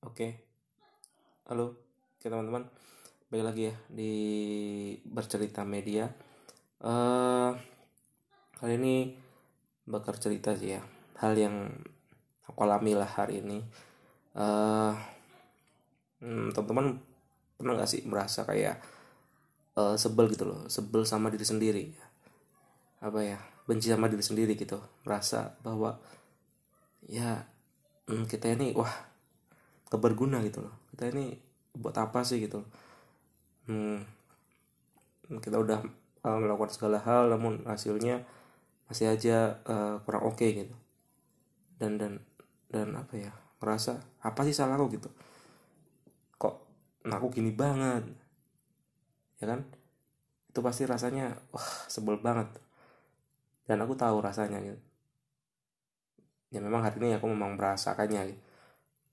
Oke, halo, oke teman-teman, balik lagi ya di bercerita media. eh kali ini bakal cerita sih ya, hal yang aku alami lah hari ini. eh hmm, teman-teman pernah nggak sih merasa kayak eh, sebel gitu loh, sebel sama diri sendiri, apa ya, benci sama diri sendiri gitu, merasa bahwa ya hmm, kita ini wah gak berguna gitu loh. Kita ini buat apa sih gitu? Hmm, kita udah uh, melakukan segala hal namun hasilnya masih aja uh, kurang oke okay, gitu. Dan dan dan apa ya merasa apa sih salahku gitu? Kok aku gini banget? Ya kan? Itu pasti rasanya wah sebel banget. Dan aku tahu rasanya gitu. Ya memang hari ini aku memang merasakannya gitu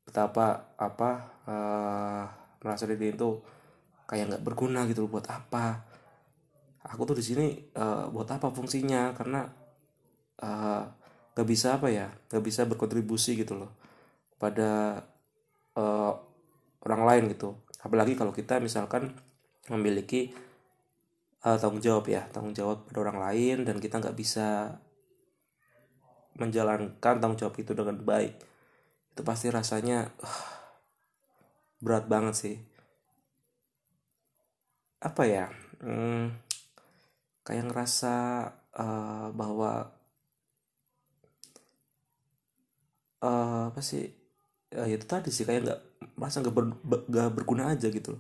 betapa apa uh, merasa diri itu kayak nggak berguna gitu loh buat apa? Aku tuh di sini uh, buat apa fungsinya? Karena uh, bisa apa ya gak bisa berkontribusi gitu loh pada uh, orang lain gitu. Apalagi kalau kita misalkan memiliki uh, tanggung jawab ya tanggung jawab pada orang lain dan kita nggak bisa menjalankan tanggung jawab itu dengan baik itu pasti rasanya uh, berat banget sih. Apa ya? Hmm, kayak ngerasa uh, bahwa uh, apa sih? Uh, itu tadi sih kayak nggak merasa nggak ber, gak berguna aja gitu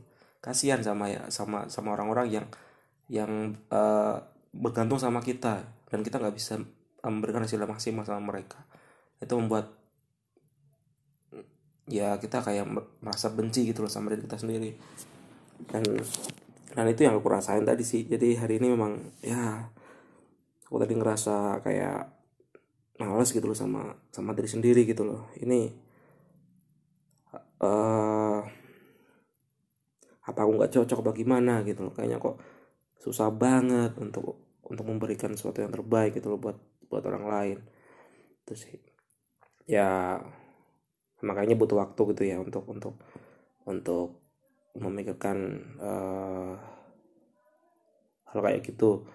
kasihan sama ya sama sama orang-orang yang yang uh, bergantung sama kita. Dan kita nggak bisa memberikan hasil maksimal sama mereka. Itu membuat ya kita kayak merasa benci gitu loh sama diri kita sendiri. Dan dan itu yang aku rasain tadi sih. Jadi hari ini memang ya aku tadi ngerasa kayak males gitu loh sama sama diri sendiri gitu loh. Ini uh, apa aku nggak cocok bagaimana gitu loh. Kayaknya kok susah banget untuk untuk memberikan sesuatu yang terbaik gitu loh buat buat orang lain. Terus ya makanya butuh waktu gitu ya untuk untuk untuk memikirkan uh, hal kayak gitu.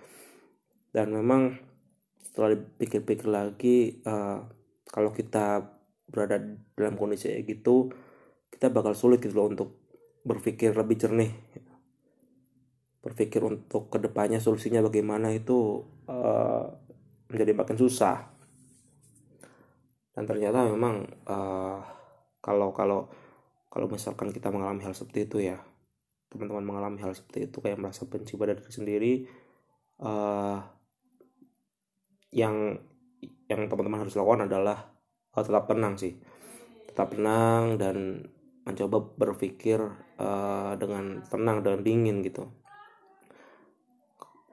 Dan memang setelah dipikir-pikir lagi uh, kalau kita berada dalam kondisi kayak gitu kita bakal sulit gitu loh untuk berpikir lebih jernih. Berpikir untuk ke depannya solusinya bagaimana itu uh, menjadi makin susah dan ternyata memang uh, kalau kalau kalau misalkan kita mengalami hal seperti itu ya teman-teman mengalami hal seperti itu kayak merasa benci pada diri sendiri uh, yang yang teman-teman harus lakukan adalah uh, tetap tenang sih. Tetap tenang dan mencoba berpikir uh, dengan tenang dan dingin gitu.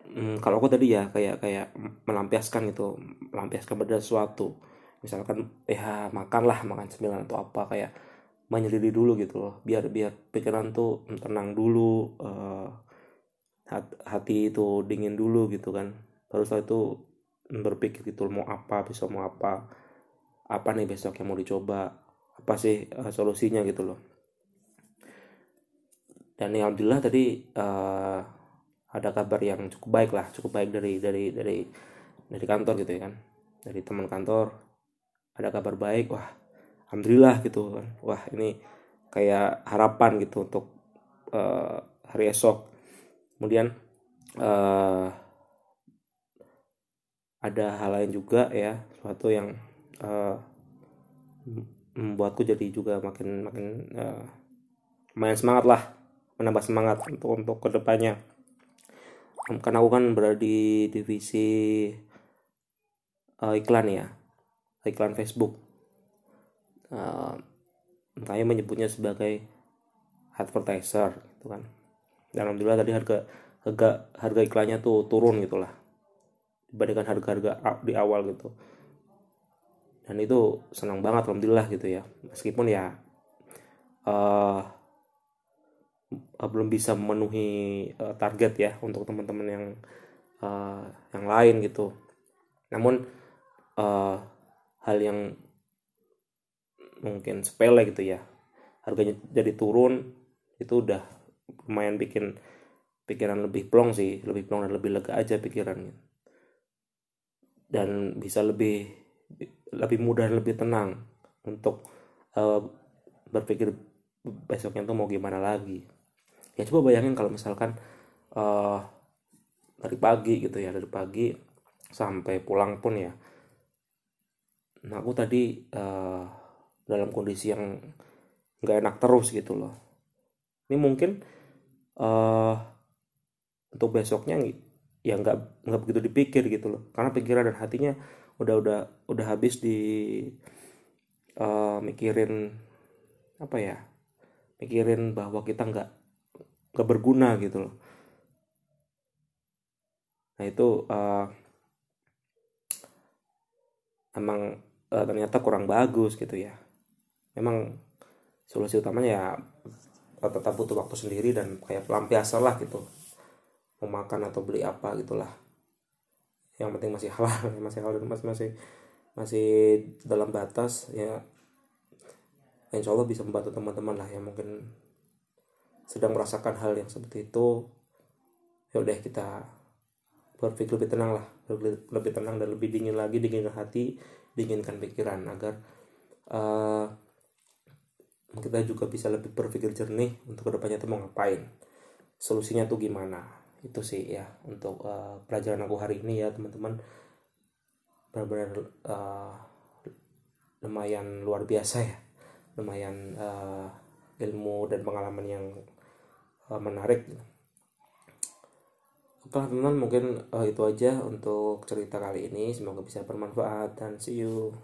Hmm, kalau aku tadi ya kayak kayak melampiaskan gitu melampiaskan pada sesuatu misalkan ya makanlah makan sembilan atau apa kayak menyelidiki dulu gitu loh. Biar biar pikiran tuh tenang dulu uh, hati itu dingin dulu gitu kan. Baru setelah itu berpikir gitu mau apa besok mau apa apa nih besok yang mau dicoba apa sih uh, solusinya gitu loh. Dan ya alhamdulillah tadi uh, ada kabar yang cukup baik lah cukup baik dari dari dari dari kantor gitu ya kan dari teman kantor ada kabar baik wah alhamdulillah gitu. Kan wah ini kayak harapan gitu untuk uh, hari esok. Kemudian uh, ada hal lain juga ya suatu yang uh, membuatku jadi juga makin makin uh, main semangat lah menambah semangat untuk untuk ke depannya karena aku kan berada di divisi uh, iklan ya iklan Facebook. Uh, saya menyebutnya sebagai advertiser gitu kan. Dan alhamdulillah tadi harga harga harga iklannya tuh turun gitulah dibandingkan harga-harga di awal gitu. Dan itu senang banget alhamdulillah gitu ya. Meskipun ya uh, belum bisa memenuhi uh, target ya untuk teman-teman yang uh, yang lain gitu. Namun uh, hal yang mungkin sepele gitu ya. Harganya jadi turun itu udah lumayan bikin pikiran lebih plong sih lebih plong dan lebih lega aja pikirannya. Dan bisa lebih lebih mudah lebih tenang untuk uh, berpikir besoknya tuh mau gimana lagi. Ya coba bayangin kalau misalkan uh, dari pagi gitu ya dari pagi sampai pulang pun ya nah aku tadi uh, dalam kondisi yang nggak enak terus gitu loh. Ini mungkin uh, untuk besoknya ya nggak nggak begitu dipikir gitu loh. Karena pikiran dan hatinya udah udah udah habis di uh, mikirin apa ya mikirin bahwa kita nggak nggak berguna gitu loh. Nah itu uh, emang uh, ternyata kurang bagus gitu ya. Memang solusi utamanya ya tetap butuh waktu sendiri dan kayak pelampiasan lah gitu. Mau makan atau beli apa gitulah. Yang penting masih halal masih halal masih masih masih dalam batas ya. Insya Allah bisa membantu teman-teman lah yang mungkin sedang merasakan hal yang seperti itu. Ya udah kita berpikir lebih tenang lah lebih, lebih tenang dan lebih dingin lagi dinginkan hati dinginkan pikiran agar uh, kita juga bisa lebih berpikir jernih untuk ke depannya tuh mau ngapain solusinya tuh gimana. Itu sih ya untuk uh, pelajaran aku hari ini ya teman-teman. Benar-benar uh, lumayan luar biasa ya. Lumayan uh, ilmu dan pengalaman yang uh, menarik Oke teman-teman mungkin uh, itu aja untuk cerita kali ini. Semoga bisa bermanfaat dan see you